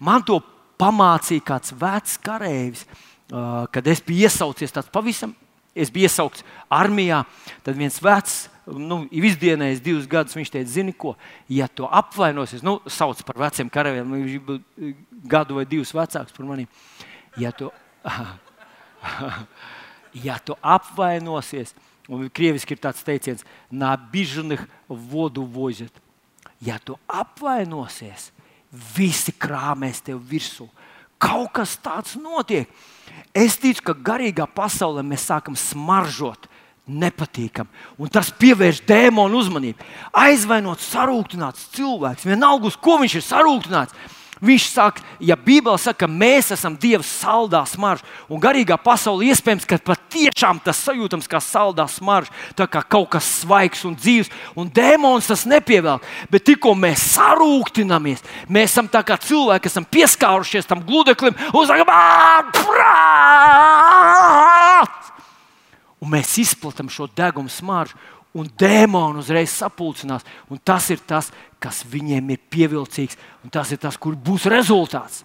Speaker 1: Man to pamācīja kāds vecs karavīrs, uh, kad es biju iesaucies tāds pavisam. Es biju iesaukts armijā, tad viens vecs, nu, izdienējis divus gadus. Viņš teica, zini, ko, ja tu apvainosies, nu, sauc par veciem karavīriem, nu, viņš bija gadu vai divus vecāks par mani. Ja tu, ja tu apvainosies, un krieviski ir tāds teiciens, nā, bižanih vodu vozit. Ja tu apvainosies, visi krāmēs tev virsū. Kaut kas tāds notiek. Es ticu, ka garīgā pasaulē mēs sākam smaržot nepatīkami. Un tas pievērš dēmonu uzmanību. Aizvainot, sarūktināts cilvēks, vienalga uz ko viņš ir sarūktināts Viņš saka, ja Bībele saka, ka mēs esam Dieva saldā smarža, un garīgā pasaulē iespējams, ka patiešām tas sajūtams kā saldā smarža, tā kā kaut kas svaigs un dzīves, un dēmons tas nepievēl. Bet tikko mēs sarūktinamies, mēs esam tā kā cilvēki, kas esam pieskārušies tam gludeklim, un sakām, un mēs izplatām šo degumu smaržu un dēmoni uzreiz sapulcinās. Un tas ir tas, kas viņiem ir pievilcīgs, un tas ir tas, kur būs rezultāts.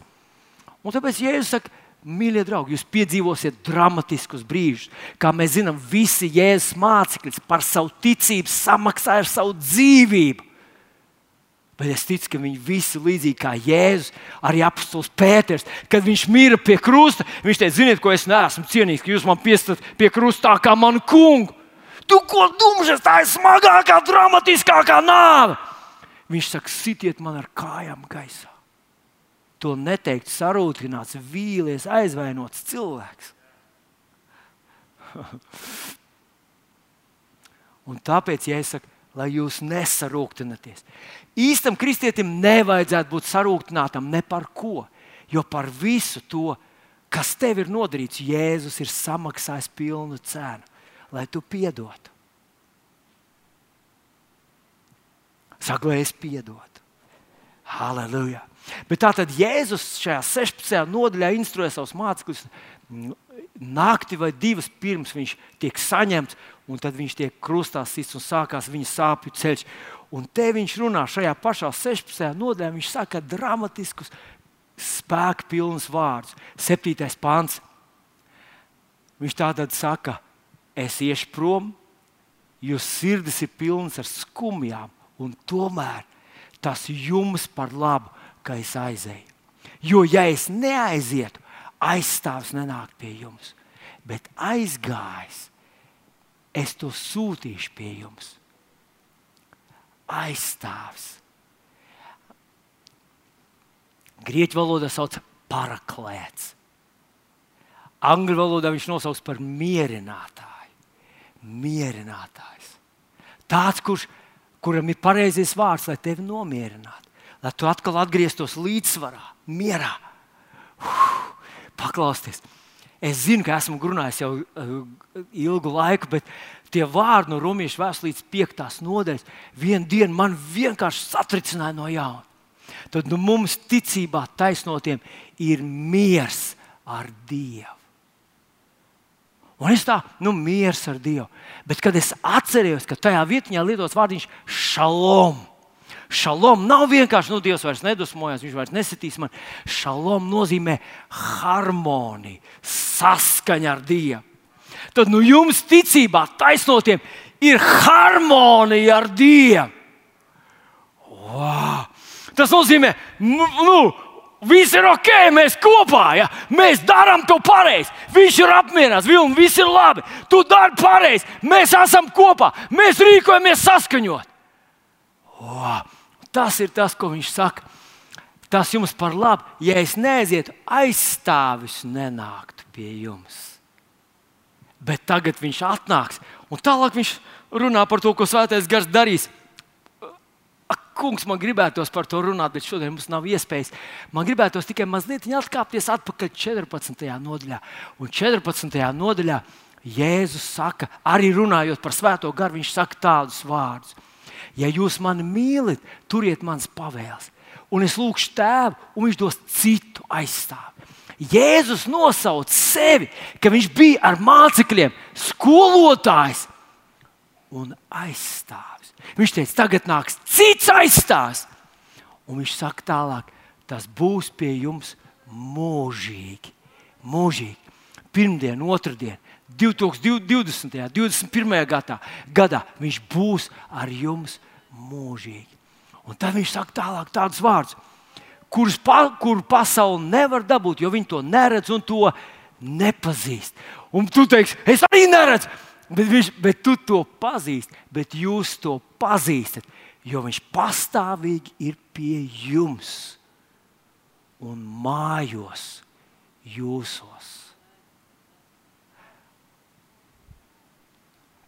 Speaker 1: Un tāpēc Jēzus saka, mīļie draugi, jūs piedzīvosiet dramatiskus brīžus. Kā mēs zinām, visi Jēzus mācekļi par savu ticību samaksāja ar savu dzīvību. Bet es ticu, ka viņi visi līdzīgi kā Jēzus, arī apelsīns Pēters, kad viņš mīra pie krusta, viņš teica, ziniet, ko es neesmu cienīgs, ka jūs man piestat pie krusta kā manu kungu. Tu ko dumžas, tā ir smagākā, dramatiskākā nāve. Viņš saka, sitiet man ar kājām gaisā. to neteikt sarūktināts, vīlies, aizvainots cilvēks. Un tāpēc, ja es saku, lai jūs nesarūktināties, īstam kristietim nevajadzētu būt sarūktinātam ne par ko, jo par visu to, kas tev ir nodarīts, Jēzus ir samaksājis pilnu cenu, lai tu piedotu. Saka, lai es piedotu. Halleluja! Bet tā tad Jēzus šajā 16. nodaļā instruē savus mācekļus. Naktī vai divas pirms viņš tiek saņemts, un tad viņš tiek krustā sists un sākās viņa sāpju ceļš. Un te viņš runā šajā pašā 16. nodaļā, viņš saka dramatiskus, spēku pilnus vārdus. 7. pāns. Viņš tātad saka, es iešu prom, jo sirdis ir pilnas ar skumjām, un tomēr tas jums par labu ka es aizēju. Jo, ja es neaizietu, aizstāvs nenāk pie jums, bet aizgājis, es to sūtīšu pie jums. Aizstāvs. Grieķu valodā sauc par paraklēts. Angļu valodā viņš nosauc par mierinātāju. Mierinātājs. Tāds, kurš, kuram ir pareizais vārds, lai tevi nomierinātu lai tu atkal atgrieztos līdzsvarā, mierā. Uf, paklausties. Es zinu, ka esmu runājis jau uh, ilgu laiku, bet tie vārdi no Romas vēstures 5. nodaļas vienā dienā man vienkārši satricināja no jauna. Tad nu, mums ticībā taisnotiem ir miers ar Dievu. Un es tā, nu, miers ar Dievu. Bet, kad es atcerējos, ka tajā vietā lietots vārdiņš šalom, Šalom nav vienkārši, nu, Dievs vairs nedusmojas, viņš vairs nesitīs man. Šalom nozīmē harmoniju, saskaņu ar Dievu. Tad nu, jums ticībā taisnotiem ir harmonija ar Dievu. Wow. Tas nozīmē, nu, nu, Viss ir ok, mēs kopā, ja? mēs darām to pareizi. Viņš ir apmierināts, Vilni, viss ir labi. Tu dari pareizi, mēs esam kopā, mēs rīkojamies saskaņot. Wow. Tas ir tas, ko viņš saka. Tas jums par labu, ja es neaizietu, aizstāvis nenāktu pie jums. Bet tagad viņš atnāks, un tālāk viņš runā par to, ko Svētais Gars darīs. Kungs, man gribētos par to runāt, bet šodien mums nav iespējas. Man gribētos tikai mazliet atkāpties atpakaļ 14. nodaļā. Un 14. nodaļā Jēzus saka, arī runājot par Svēto garu, viņš saka tādus vārdus ja jūs mani mīlat, turiet manas pavēles. Un es lūgšu tēvu, un viņš dos citu aizstāvi. Jēzus nosauca sevi, ka viņš bija ar mācekļiem, skolotājs un aizstāvis. Viņš teica, tagad nāks cits aizstāvis. Un viņš saka tālāk, tas būs pie jums mūžīgi. mūžīgi. Pirmdien, otrdien, 2020. un 2021. gadā, gadā viņš būs ar jums mūžīgi. Un tad viņš saka tālāk tādus vārdus, kurus pa, kur pasaule nevar dabūt, jo viņi to neredz un to nepazīst. Un tu teiksi, es arī neredzu, bet, viņš, bet tu to pazīsti, bet jūs to pazīstat, jo viņš pastāvīgi ir pie jums un mājos jūsos.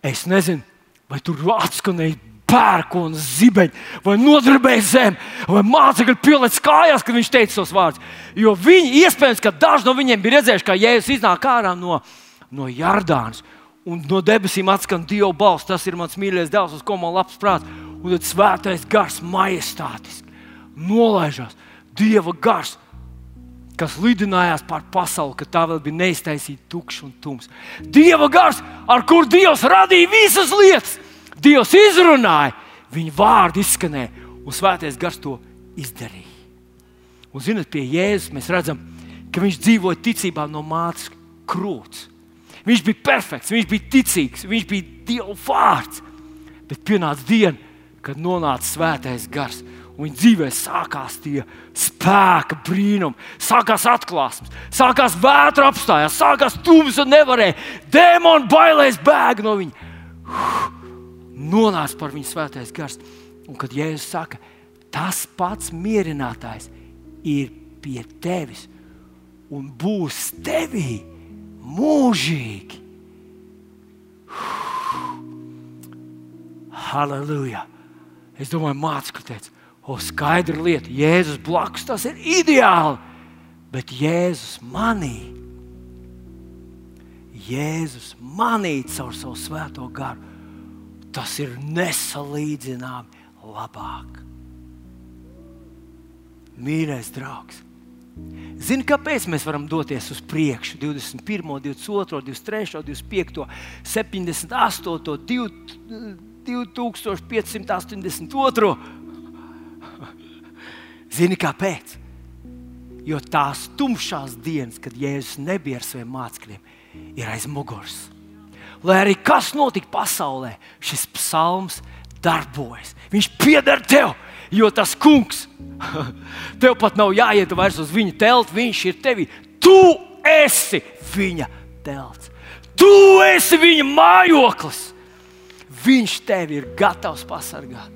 Speaker 1: Es nezinu, vai tur atskanēja pērku un zibeņu, vai nodarbēja zemi, vai mācekļi pieliec kājās, kad viņš teica tos vārdus. Jo viņi, iespējams, ka daži no viņiem bija redzējuši, kā Jēzus iznāk ārā no, no Jardānas. Un no debesīm atskan Dieva balss. Tas ir mans mīļākais dēls, uz ko man labs prāts. Un tad svētais gars, majestātiski nolaižās. Dieva gars, kas lidinājās pār pasauli, ka tā vēl bija neiztaisīta, tukša un tums. Dieva gars, ar kur Dievs radīja visas lietas Dievs izrunāja, viņa vārdi izskanēja, un Svētais Gars to izdarīja. Un, zinot, pie Jēzus mēs redzam, ka viņš dzīvoja ticībā no mātes krūts. Viņš bija perfekts, viņš bija ticīgs, viņš bija Dieva vārds. Bet pienāca diena, kad nonāca Svētais Gars. Viņa dzīvē sākās tie spēka brīnumi, sākās atklāsmes, sākās vētra apstājās, sākās tums un nevarēja. Dēmoni bailēs bēg no viņa. Nonāca par viņu svētais gars. Un kad Jēzus saka, tas pats mierinātājs ir pie tevis un būs tevī mūžīgi. Halleluja! Es domāju, mācīts, ka teica, o, skaidra lieta, Jēzus blakus tas ir ideāli, bet Jēzus manī. Jēzus manī caur savu svēto garu. Tas ir nesalīdzināmi labāk. Mīļais draugs, Zini, kāpēc mēs varam doties uz priekšu? 21, 22, 23, 25, 78, 2582. Zini, kāpēc? Jo tās tumšās dienas, kad Jēzus nebija ar saviem mācekļiem, ir aiz muguras. Lai arī kas notika pasaulē, šis psalms darbojas. Viņš pieder tev, jo tas kungs, tev pat nav jāiet vairs uz viņa telti, viņš ir tevi. Tu esi viņa telts, tu esi viņa mājoklis. Viņš tevi ir gatavs pasargāt.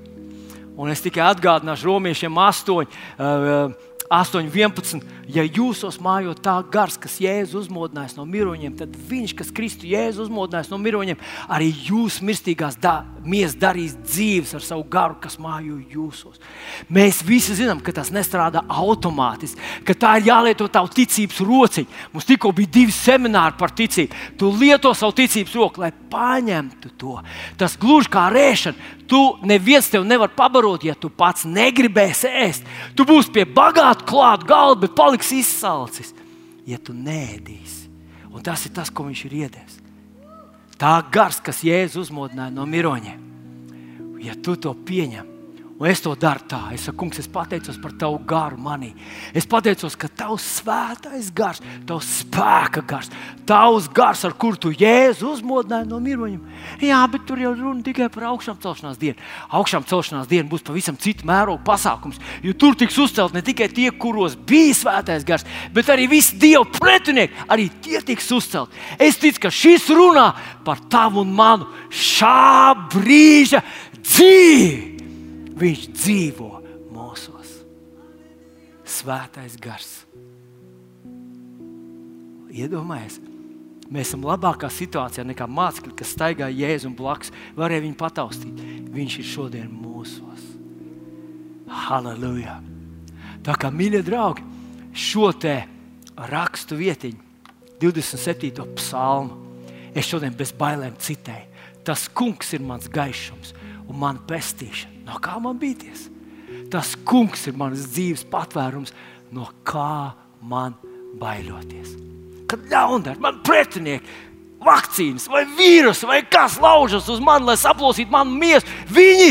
Speaker 1: Un es tikai atgādināšu romiešiem 8. Uh, 8, 11. Ja jūsos mājo tā gars, kas Jēzus uzmodinājis no miroņiem, tad viņš, kas Kristu Jēzus uzmodinājis no miroņiem, arī jūs mirstīgās da, mies darīs dzīves ar savu garu, kas mājo jūsos. Mēs visi zinām, ka tas nestrādā automātiski, ka tā ir jālieto tavu ticības rociņa. Mums tikko bija divi semināri par ticību. Tu lieto savu ticības roku, lai paņemtu to. Tas gluži kā rēšana. Tu neviens tev nevar pabarot, ja tu pats negribēsi ēst. Tu būsi pie bagāta klāta galda, bet paliksi izsalcis, ja tu nēdīsi. Un tas ir tas, ko viņš ir iedevis. Tā gars, kas Jēzus uzmodināja no miroņiem, ja tu to pieņem, Un es to daru tā. Es saku, kungs, es pateicos par tavu garu manī. Es pateicos, ka tavs svētais gars, tavs spēka gars, tavs gars, ar kuru tu jēzu uzmodināji no miroņiem. Jā, bet tur jau runa tikai par augšām celšanās dienu. Augšām celšanās diena būs pavisam cita mēroga pasākums. Jo tur tiks uzcelt ne tikai tie, kuros bija svētais gars, bet arī visi dievu pretinieki. Arī tie tiks uzcelt. Es ticu, ka šis runā par tavu un manu šā brīža dzīvi. Viņš dzīvo mūsos. Svētais gars. Iedomājieties, mēs esam labākā situācijā nekā mācekļi, kas staigā jēzus blakus. Varēja viņu pataustīt. Viņš ir šodien mūsos. Halleluja! Tā kā mīļie draugi, šo te rakstu vietiņu, 27. psalmu, es šodien bez bailēm citēju. Tas kungs ir mans gaišums un mana pestīšana. No kā man bīties? Tas kungs ir mans dzīves patvērums, no kā man baidoties. Kad ļaundari, man pretinieki, vakcīnas vai vīrusi vai kas laužas uz mani, lai saplosītu manu miesu, viņi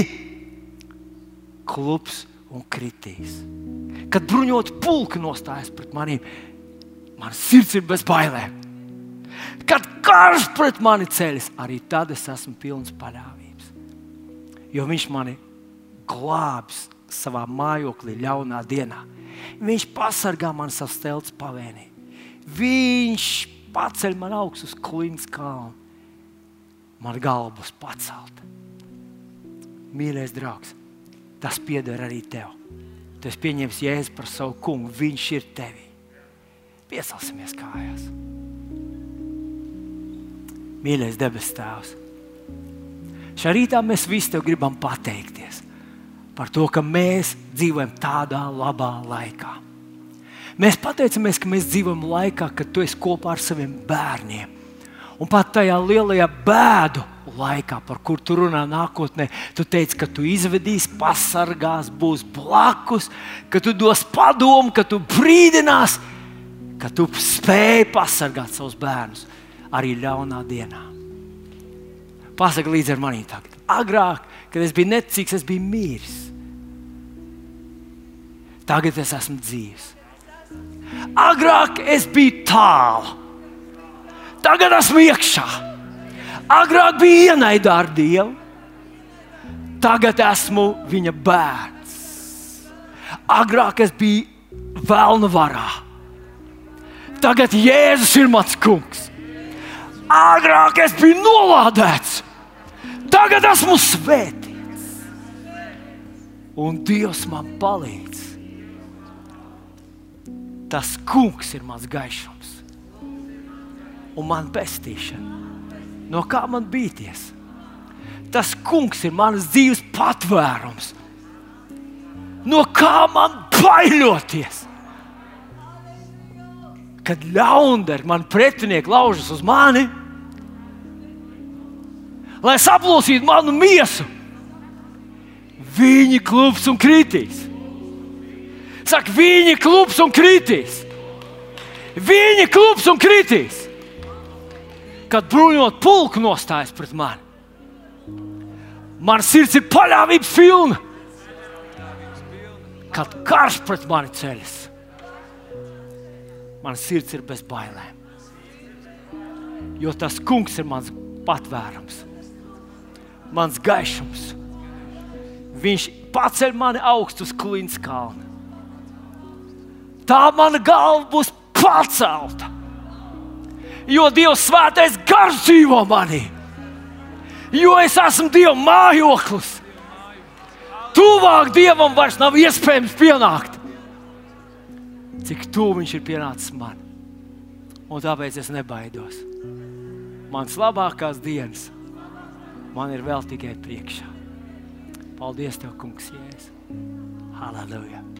Speaker 1: klups un kritīs. Kad bruņot pulki nostājas pret maniem, man sirds ir bez bailēm. Kad karš pret mani ceļas, arī tad es esmu pilns paļāvības. Jo viņš mani glābs savā mājoklī, ļaunā dienā. Viņš pasargā man savus telts pavēnī. Viņš paceļ man augstu uz klīnas kalnu. Man galva būs pacelta. Mīļais draugs, tas pieder arī tev. Tu esi pieņēmis jēzu par savu kungu. Viņš ir tevi. Piecelsimies kājās. Mīļais debes Tēvs, šā rītā mēs visi tev gribam pateikties par to, ka mēs dzīvojam tādā labā laikā. Mēs pateicamies, ka mēs dzīvojam laikā, kad tu esi kopā ar saviem bērniem. Un pat tajā lielajā bēdu laikā, par kuru tu runā nākotnē, tu teici, ka tu izvedīsi, pasargās, būs blakus, ka tu dos padomu, ka tu brīdinās, ka tu spēj pasargāt savus bērnus arī ļaunā dienā. Pasaka līdzi ar manī tagad. Agrāk, kad es biju necīgs, es biju mīris. Tagad es esmu dzīves. Agrāk es biju tālu, tagad esmu iekšā. Agrāk bija ienaidā ar Dievu, tagad esmu viņa bērns. Agrāk es biju vēlnu varā, tagad Jēzus ir mans kungs. Agrāk es biju nolādēts, tagad esmu svētīts. Un Dievs man palīdz tas kungs ir mans gaišums un man pestīšana. No kā man bīties? Tas kungs ir mans dzīves patvērums. No kā man baidoties? Kad ļaundari man pretinieki laužas uz mani, lai saplosītu manu miesu, viņi klūps un kritīs. Saka, viņi klūps un kritīs. Viņi klūps un kritīs kad bruņot pulku nostājas pret mani. Mana sirds ir paļāvības pilna. Kad karš pret mani ceļas, mana sirds ir bez bailēm. Jo tas kungs ir mans patvērums, mans gaišums. Viņš paceļ mani augstu uz klīnas kalna. Tā mana galva būs pacelta jo Dievs svētais gars dzīvo manī. Jo es esmu Dieva mājoklis. Tuvāk Dievam vairs nav iespējams pienākt. Cik tuvu Viņš ir pienācis man. Un tāpēc es nebaidos. Mans labākās dienas man ir vēl tikai priekšā. Paldies, Tev, Kungs, Jēzus! Halleluja!